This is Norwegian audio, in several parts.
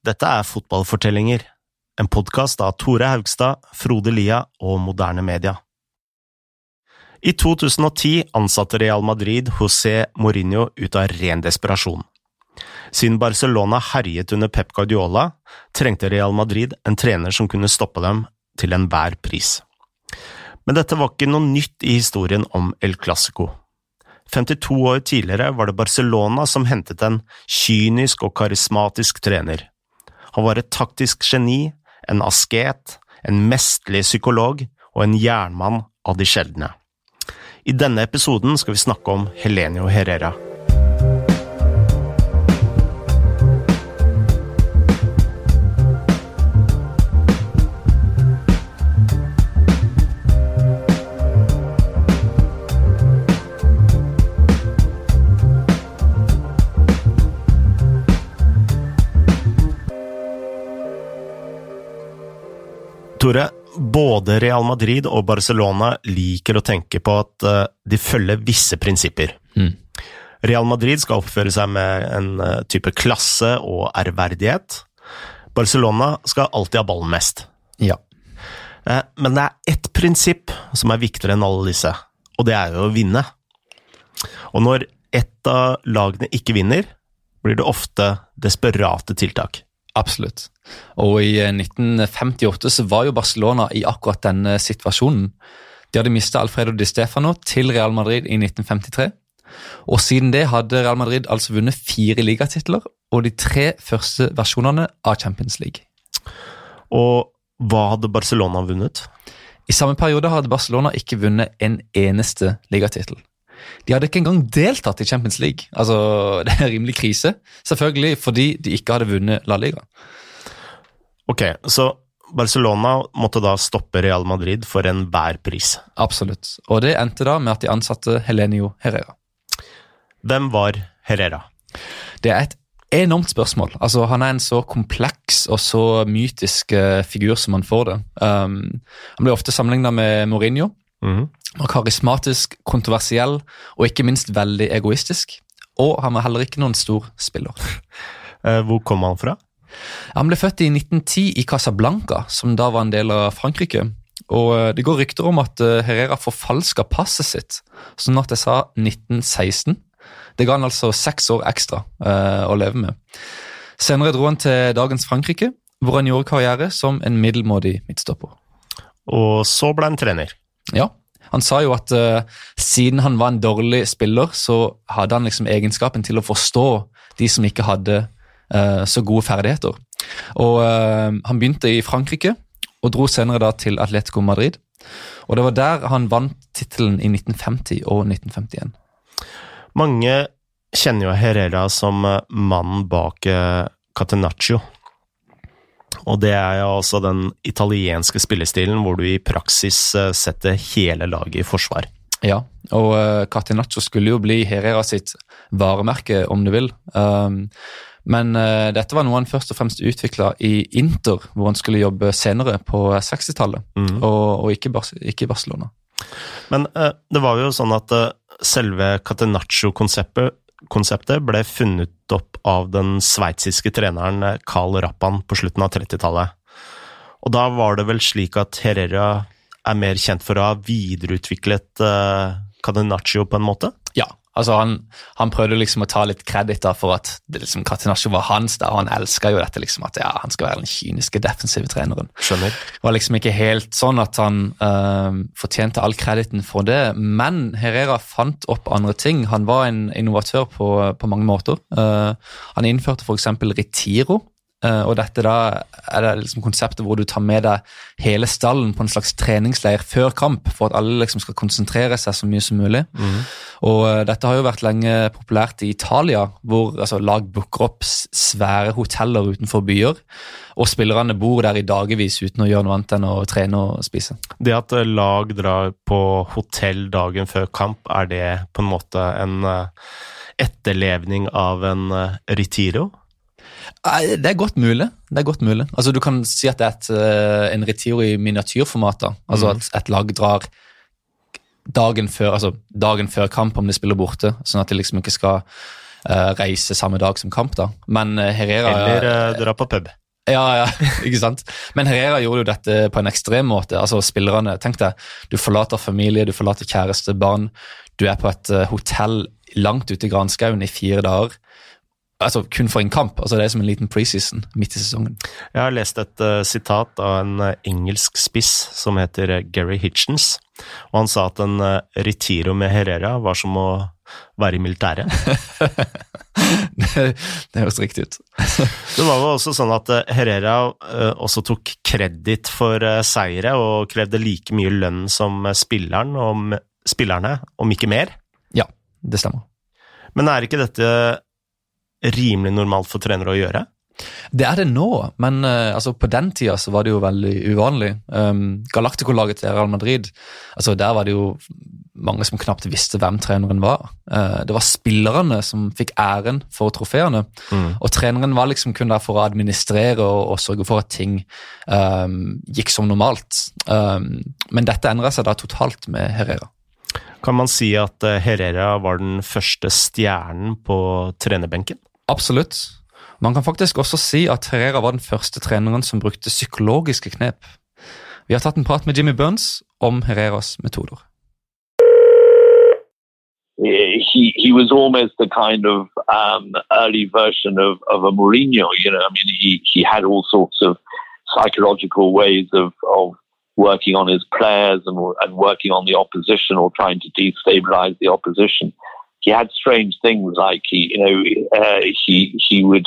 Dette er Fotballfortellinger, en podkast av Tore Haugstad, Frode Lia og Moderne Media. I 2010 ansatte Real Madrid José Mourinho ut av ren desperasjon. Siden Barcelona herjet under Pep Guardiola, trengte Real Madrid en trener som kunne stoppe dem til enhver pris. Men dette var ikke noe nytt i historien om El Clásico. 52 år tidligere var det Barcelona som hentet en kynisk og karismatisk trener. Han var et taktisk geni, en asket, en mesterlig psykolog og en jernmann av de sjeldne. I denne episoden skal vi snakke om Helenio Herrera. Tore, både Real Madrid og Barcelona liker å tenke på at eh, de følger visse prinsipper. Mm. Real Madrid skal oppføre seg med en eh, type klasse og ærverdighet. Barcelona skal alltid ha ballen mest. Ja. Eh, Men det er ett prinsipp som er viktigere enn alle disse, og det er jo å vinne. Og når ett av lagene ikke vinner, blir det ofte desperate tiltak. Absolutt. Og i eh, 1958 så var jo Barcelona i akkurat denne situasjonen. De hadde mista Alfredo Di Stefano til Real Madrid i 1953. Og siden det hadde Real Madrid altså vunnet fire ligatitler og de tre første versjonene av Champions League. Og hva hadde Barcelona vunnet? I samme periode hadde Barcelona ikke vunnet en eneste ligatittel. De hadde ikke engang deltatt i Champions League. Altså, Det er rimelig krise, selvfølgelig fordi de ikke hadde vunnet La Liga. Ok, så Barcelona måtte da stoppe Real Madrid for enhver pris. Absolutt. Og det endte da med at de ansatte Helenio Herrera. Hvem var Herrera? Det er et enormt spørsmål. Altså, Han er en så kompleks og så mytisk eh, figur som han får det. Um, han blir ofte sammenligna med Mourinho. Mhm. Han var karismatisk, kontroversiell og ikke minst veldig egoistisk. Og han var heller ikke noen stor spiller. Eh, Hvor kom han fra? Han ble født i 1910 i Casablanca, som da var en del av Frankrike. Og eh, Det går rykter om at eh, Herrera forfalska passet sitt, sånn at jeg sa 1916. Det ga han altså seks år ekstra eh, å leve med. Senere dro han til dagens Frankrike, hvor han gjorde karriere som en middelmådig midtstopper. Og så ble han trener. Ja, Han sa jo at uh, siden han var en dårlig spiller, så hadde han liksom egenskapen til å forstå de som ikke hadde uh, så gode ferdigheter. Og uh, Han begynte i Frankrike og dro senere da til Atletico Madrid. Og Det var der han vant tittelen i 1950 og 1951. Mange kjenner jo Herrera som mannen bak Catenaccio. Og det er jo altså den italienske spillestilen hvor du i praksis eh, setter hele laget i forsvar. Ja, og uh, Catenaccio skulle jo bli Herrera sitt varemerke, om du vil. Um, men uh, dette var noe han først og fremst utvikla i Inter, hvor han skulle jobbe senere på 60-tallet, mm. og, og ikke, ikke i Barcelona. Men eh, det var jo sånn at eh, selve Catenaccio-konseptet konseptet ble funnet opp av den sveitsiske treneren eh, Carl Rappan på slutten av 30-tallet. Og da var det vel slik at Herrera er mer kjent for å ha videreutviklet uh, Cadenaccio på en måte? Ja, altså han, han prøvde liksom å ta litt kreditt for at det liksom, Katinasjo var hans, og han elska jo dette liksom at ja, han skal være den kyniske defensive treneren. Skjønner. Det var liksom ikke helt sånn at han øh, fortjente all krediten for det, men Herrera fant opp andre ting. Han var en innovatør på, på mange måter. Uh, han innførte f.eks. Retiro. Eh, og dette da er det liksom konseptet hvor du tar med deg hele stallen på en slags treningsleir før kamp, for at alle liksom skal konsentrere seg så mye som mulig. Og eh, dette har jo vært lenge populært i Italia, hvor altså, lag booker opp svære hoteller utenfor byer, og spillerne bor der i dagevis uten å gjøre noe annet enn å trene og spise. Det at eh, lag drar på hotell dagen før kamp, er det på en måte en etterlevning av en retiro? Det er godt mulig. Det er godt mulig. Altså, Du kan si at det er et, eh, en retiro i miniatyrformat. Altså at et lag drar dagen før, altså dagen før kamp om de spiller borte, sånn at de liksom ikke skal uh, reise samme dag som kamp. da. Men uh, Herrera Eller uh, dra på pub. Ja, ja, ikke sant? Men Herrera gjorde jo dette på en ekstrem måte. altså spillerne, tenk deg, Du forlater familie, du forlater kjæreste, barn. Du er på et hotell langt ute i granskauen i fire dager altså kun for en kamp. altså Det er som en liten preseason midt i sesongen. Jeg har lest et uh, sitat av en uh, engelsk spiss som heter uh, Gary Hitchens. og Han sa at en retiro med Herrera var som å være i militæret. det, det høres riktig ut. det var jo også sånn at Herrera også tok kreditt for seire og krevde like mye lønn som spilleren, om, spillerne, om ikke mer. Ja, det stemmer. Men er ikke dette rimelig normalt for trenere å gjøre? Det er det nå, men uh, altså, på den tida så var det jo veldig uvanlig. Um, Galactico-laget til Real Madrid, altså der var det jo mange som knapt visste hvem treneren var. Uh, det var spillerne som fikk æren for trofeene, mm. og treneren var liksom kun der for å administrere og, og sørge for at ting um, gikk som normalt. Um, men dette endra seg da totalt med Herrera. Kan man si at eh, Herrera var den første stjernen på trenerbenken? Absolutt. Man kan faktisk også si at Herrera var den første treneren som brukte psykologiske knep. Vi har tatt en prat med Jimmy Burns om Herreras metoder. He, he was almost the kind of um, early version of, of a Mourinho. You know, I mean, he, he had all sorts of psychological ways of, of working on his players and, and working on the opposition or trying to destabilize the opposition. He had strange things like he, you know, uh, he he would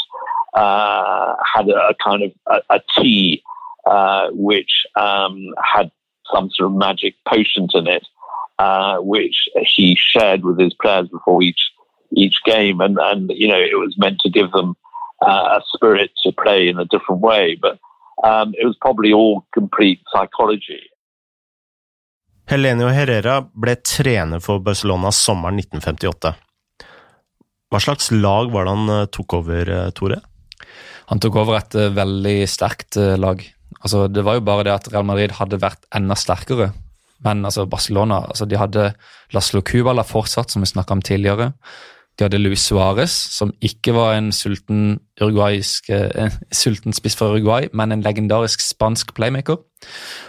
uh, had a, a, kind of a, a tea uh, which um, had some sort of magic potion in it, uh, which he shared with his players before each each game, and and you know it was meant to give them uh, a spirit to play in a different way, but. Um, it was probably all complete psychology. Helenio Herrera ble trener for Barcelona sommeren 1958. Hva slags lag var det han eh, tok over, eh, Tore? Han tok over et uh, veldig sterkt lag. Altså, det var jo bare det at Real Madrid hadde vært enda sterkere. Men altså, Barcelona altså, de hadde Laslo Cubala fortsatt, som vi snakka om tidligere. De hadde Luis Suárez, som ikke var en sulten, eh, sulten spiss for Uruguay, men en legendarisk spansk playmaker.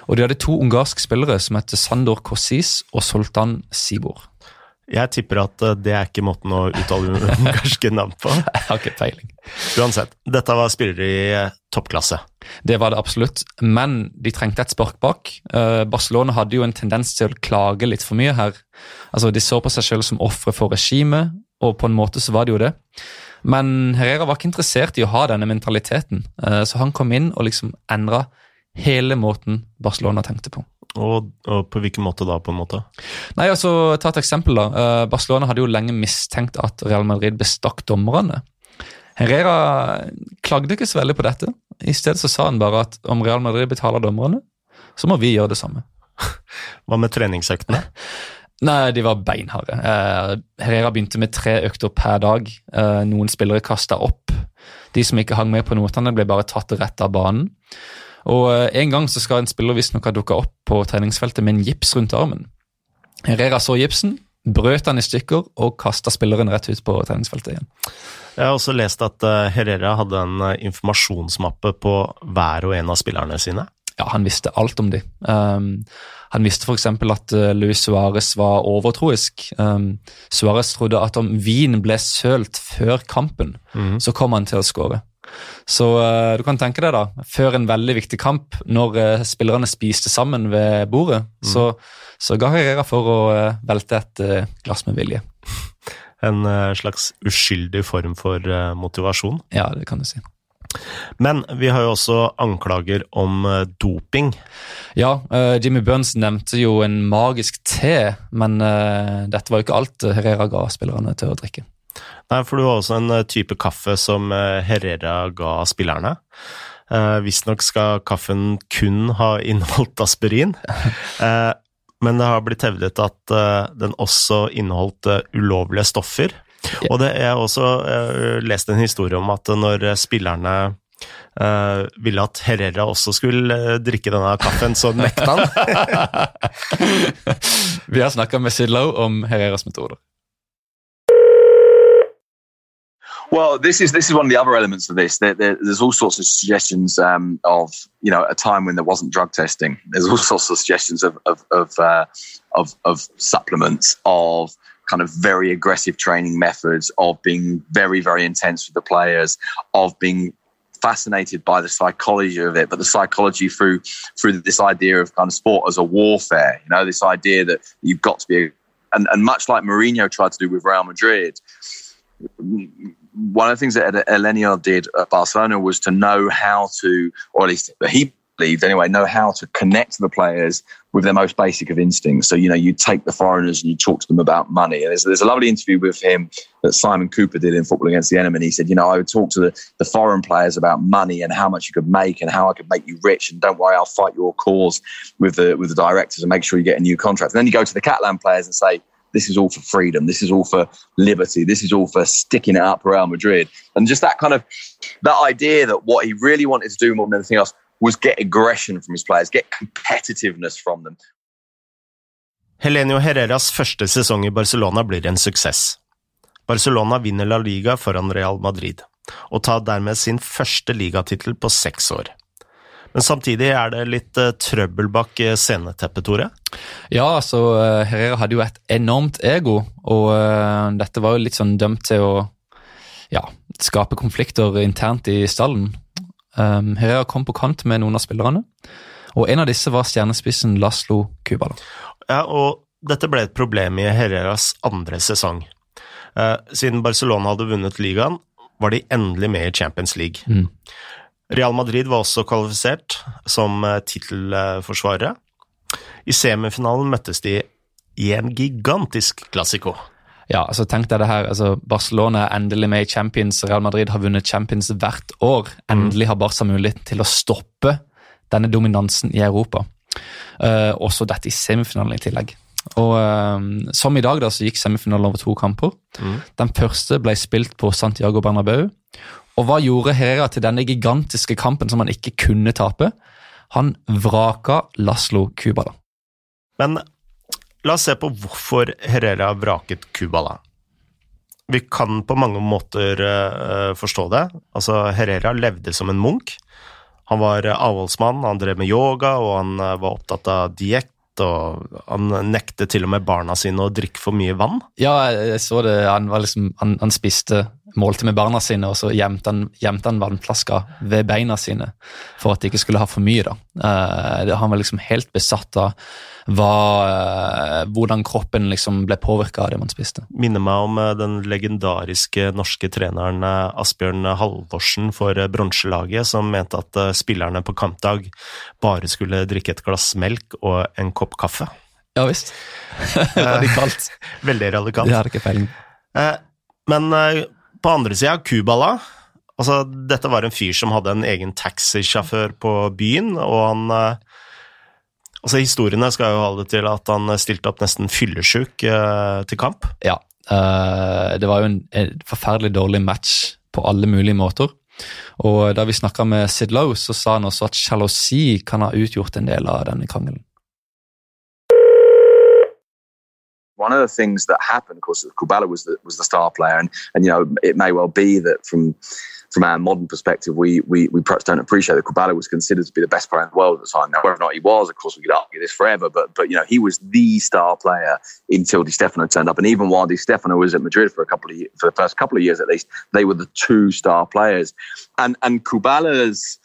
Og de hadde to ungarske spillere som heter Sandor Kosis og Sultan Sibor. Jeg tipper at eh, det er ikke måten å uttale ungarske navn på. Jeg har ikke peiling. Uansett, dette var spillere i eh, toppklasse. Det var det absolutt, men de trengte et spark bak. Barcelona hadde jo en tendens til å klage litt for mye her. Altså, De så på seg selv som ofre for regimet, og på en måte så var det jo det. Men Herrera var ikke interessert i å ha denne mentaliteten, eh, så han kom inn og liksom endra hele måten Barcelona tenkte på. Og, og, på hvilken måte da, på en måte? Nei, altså, Ta et eksempel. da. Eh, Barcelona hadde jo lenge mistenkt at Real Madrid bestakk dommerne. Herrera klagde ikke så veldig på dette. I stedet så sa han bare at om Real Madrid betaler dommerne, så må vi gjøre det samme. Hva med treningsøktene? Nei, de var beinharde. Uh, Herrera begynte med tre økter per dag. Uh, noen spillere kasta opp. De som ikke hang med på notene, ble bare tatt rett av banen. Og uh, En gang så skal en spiller visstnok ha dukka opp på treningsfeltet med en gips rundt armen. Herrera så gipsen, brøt han i stykker og kasta spilleren rett ut på treningsfeltet igjen. Jeg har også lest at Herrera hadde en informasjonsmappe på hver og en av spillerne sine. Ja, han visste alt om dem. Um, han visste f.eks. at uh, Luis Suárez var overtroisk. Um, Suárez trodde at om vin ble sølt før kampen, mm. så kom han til å skåre. Så uh, du kan tenke deg, da, før en veldig viktig kamp, når uh, spillerne spiste sammen ved bordet, mm. så, så ga Herrera for å velte et glass med vilje. En slags uskyldig form for motivasjon? Ja, det kan du si. Men vi har jo også anklager om eh, doping. Ja, uh, Jimmy Burns nevnte jo en magisk te, men uh, dette var jo ikke alt Herrera ga spillerne til å drikke. Nei, for du har også en type kaffe som Herrera ga spillerne. Uh, Visstnok skal kaffen kun ha inneholdt aspirin. Men det har blitt hevdet at den også inneholdt ulovlige stoffer. Og det er også uh, lest en historie om at når spillerne uh, ville at Herrera også skulle uh, drikke denne kaffen, så nekta han. Vi har snakka med Sidlow om Herreras metoder. Well, this is this is one of the other elements of this. There, there, there's all sorts of suggestions um, of you know a time when there wasn't drug testing. There's all sorts of suggestions of of of, uh, of, of supplements of kind of very aggressive training methods of being very very intense with the players of being fascinated by the psychology of it. But the psychology through through this idea of kind of sport as a warfare you know this idea that you've got to be and, and much like Mourinho tried to do with Real Madrid one of the things that Elenio did at Barcelona was to know how to, or at least he believed anyway, know how to connect the players with their most basic of instincts. So, you know, you take the foreigners and you talk to them about money. And there's, there's a lovely interview with him that Simon Cooper did in Football Against the Enemy. And he said, you know, I would talk to the, the foreign players about money and how much you could make and how I could make you rich. And don't worry, I'll fight your cause with the, with the directors and make sure you get a new contract. And then you go to the Catalan players and say, this is all for freedom. This is all for liberty. This is all for sticking it up Real Madrid. And just that kind of that idea that what he really wanted to do more than anything else was get aggression from his players, get competitiveness from them. Helenio Herreras første sesong i Barcelona blir en suksess. Barcelona vinner La Liga foran Real Madrid, og tar dermed sin første ligatittel på seks år. Men samtidig er det litt uh, trøbbel bak uh, sceneteppet, Tore? Ja, altså uh, Herrera hadde jo et enormt ego, og uh, dette var jo litt sånn dømt til å ja, skape konflikter internt i stallen. Um, Herrera kom på kant med noen av spillerne, og en av disse var stjernespissen Laslo Kubala. Ja, og dette ble et problem i Herreras andre sesong. siden Barcelona hadde vunnet ligaen, var de endelig med i Champions League. Mm. Real Madrid var også kvalifisert som eh, tittelforsvarere. I semifinalen møttes de i en gigantisk klassiko. Ja, altså tenk deg det her, altså Barcelona er endelig med i Champions. Real Madrid har vunnet Champions hvert år. Endelig har Barca mulighet til å stoppe denne dominansen i Europa. Uh, også dette i semifinalen i tillegg. Og uh, Som i dag da, så gikk semifinalen over to kamper. Mm. Den første ble spilt på Santiago Bernabeu, og hva gjorde Herrera til denne gigantiske kampen som han ikke kunne tape? Han vraka Laslo Kubala. Men la oss se på hvorfor Herrera vraket Kubala. Vi kan på mange måter uh, forstå det. Altså, Herrera levde som en munk. Han var avholdsmann, han drev med yoga, og han uh, var opptatt av diett. Og han nektet til og med barna sine å drikke for mye vann. Ja, jeg så det. Han, liksom, han, han spiste målte med barna sine, og så gjemte han, gjemte han vannflaska ved beina sine for at de ikke skulle ha for mye. da. Uh, han var liksom helt besatt av hva, uh, hvordan kroppen liksom ble påvirka av det man spiste. Minner meg om uh, den legendariske norske treneren Asbjørn Halvorsen for bronselaget, som mente at spillerne på kampdag bare skulle drikke et glass melk og en kopp kaffe. Ja visst. radikalt. Veldig radikalt. Det har ikke peiling. Men på andre sida, Kubala altså, Dette var en fyr som hadde en egen taxisjåfør på byen, og han eh, Altså, Historiene skal jo holde til at han stilte opp nesten fyllesyk eh, til kamp. Ja. Eh, det var jo en, en, forferdelig dårlig match på alle mulige måter. Og da vi snakka med Sid Lowe, så sa han også at sjalusi kan ha utgjort en del av denne krangelen. One of the things that happened, of course, Kubala was the was the star player, and and you know it may well be that from from our modern perspective, we we we perhaps don't appreciate that Kubala was considered to be the best player in the world at the time. Now, whether or not he was, of course, we could argue this forever, but but you know he was the star player until Di Stefano turned up, and even while Di Stefano was at Madrid for a couple of for the first couple of years at least, they were the two star players, and and Kubala's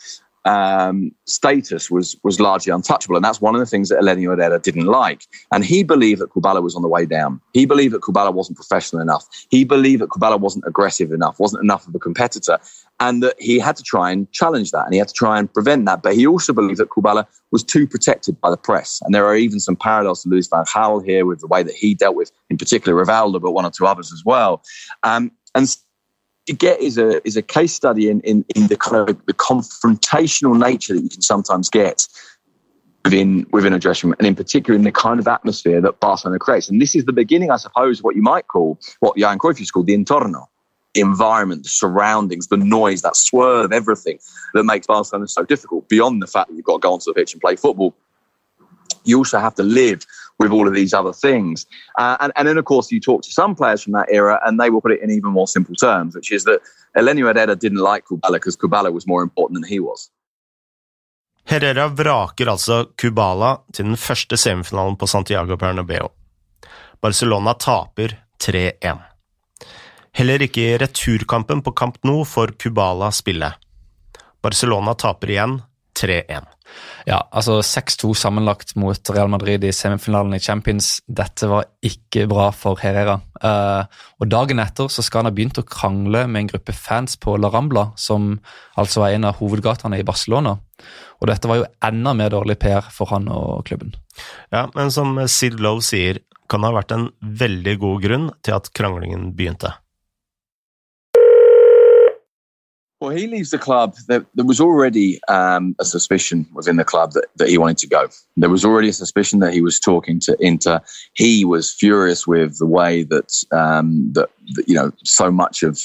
um, status was was largely untouchable, and that's one of the things that Elenio Herrera didn't like. And he believed that Kubala was on the way down. He believed that Kubala wasn't professional enough. He believed that Kubala wasn't aggressive enough, wasn't enough of a competitor, and that he had to try and challenge that, and he had to try and prevent that. But he also believed that Kubala was too protected by the press, and there are even some parallels to Luis van Gaal here with the way that he dealt with, in particular, Rivaldo, but one or two others as well. Um, and you get is a is a case study in, in, in the kind of the confrontational nature that you can sometimes get within within a dressing room, and in particular in the kind of atmosphere that Barcelona creates. And this is the beginning, I suppose, of what you might call what Johan Cruyff used to call the entorno, the environment, the surroundings, the noise, that swerve, everything that makes Barcelona so difficult. Beyond the fact that you've got to go onto the pitch and play football, you also have to live with all of these other things. Uh, and, and then, of course, you talk to some players from that era, and they will put it in even more simple terms, which is that Elenio Herrera didn't like Kubala because Kubala was more important than he was. Herrera vraker altså Kubala til den første semifinalen på Santiago Bernabeu. Barcelona taper 3-1. Heller ikke i returkampen på Camp Nou får Kubala spille. Barcelona taper igjen 3-1. Ja, altså 6-2 sammenlagt mot Real Madrid i semifinalen i Champions. Dette var ikke bra for Herrera. Uh, og Dagen etter så skal han ha begynt å krangle med en gruppe fans på La Rambla, som altså er en av hovedgatene i Barcelona. Og dette var jo enda mer dårlig PR for han og klubben. Ja, men som Sid Lowe sier, kan det ha vært en veldig god grunn til at kranglingen begynte. Well, he leaves the club. There, there was already um, a suspicion within the club that, that he wanted to go. There was already a suspicion that he was talking to Inter. He was furious with the way that, um, that, that you know so much of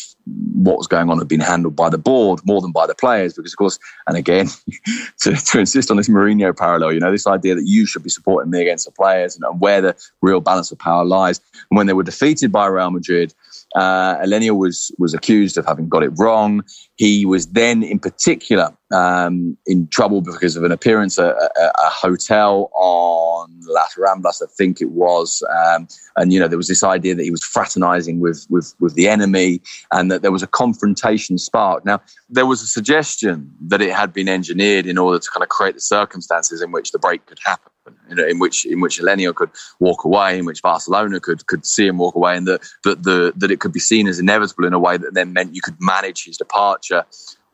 what was going on had been handled by the board more than by the players. Because of course, and again, to, to insist on this Mourinho parallel, you know, this idea that you should be supporting me against the players and, and where the real balance of power lies. And when they were defeated by Real Madrid uh, Elenia was was accused of having got it wrong. He was then, in particular, um, in trouble because of an appearance at a, a, hotel on Las Ramblas, I think it was. Um, and you know, there was this idea that he was fraternizing with with with the enemy, and that there was a confrontation spark. Now, there was a suggestion that it had been engineered in order to kind of create the circumstances in which the break could happen you know, in which in which Elenio could walk away, in which Barcelona could could see him walk away, and that that the that it could be seen as inevitable in a way that then meant you could manage his departure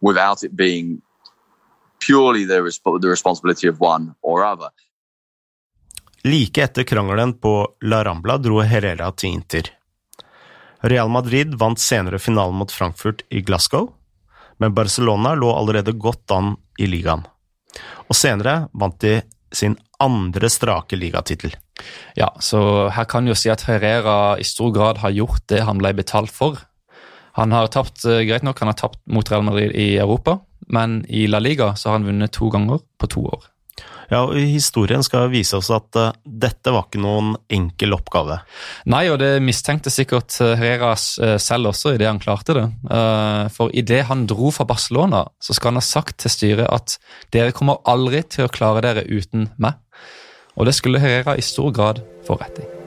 without it being purely the, the responsibility of one or other. Like etter krangelen på La Rambla dro Herrera til Inter. Real Madrid vant senere finalen mot Frankfurt i Glasgow, men Barcelona lå allerede godt an i ligaen. Og senere vant de sin andre strake ligatittel. Ja, så her kan jo si at Herrera i stor grad har gjort det han ble betalt for. Han har tapt, eh, greit nok, han har tapt mot Real Madrid i Europa, men i La Liga så har han vunnet to ganger på to år. Ja, og Historien skal vise oss at uh, dette var ikke noen enkel oppgave. Nei, og det mistenkte sikkert eh, Herrera uh, selv også idet han klarte det. Uh, for idet han dro fra Barcelona, så skal han ha sagt til styret at dere kommer aldri til å klare dere uten meg. Og det skulle Herrera i stor grad få rett i.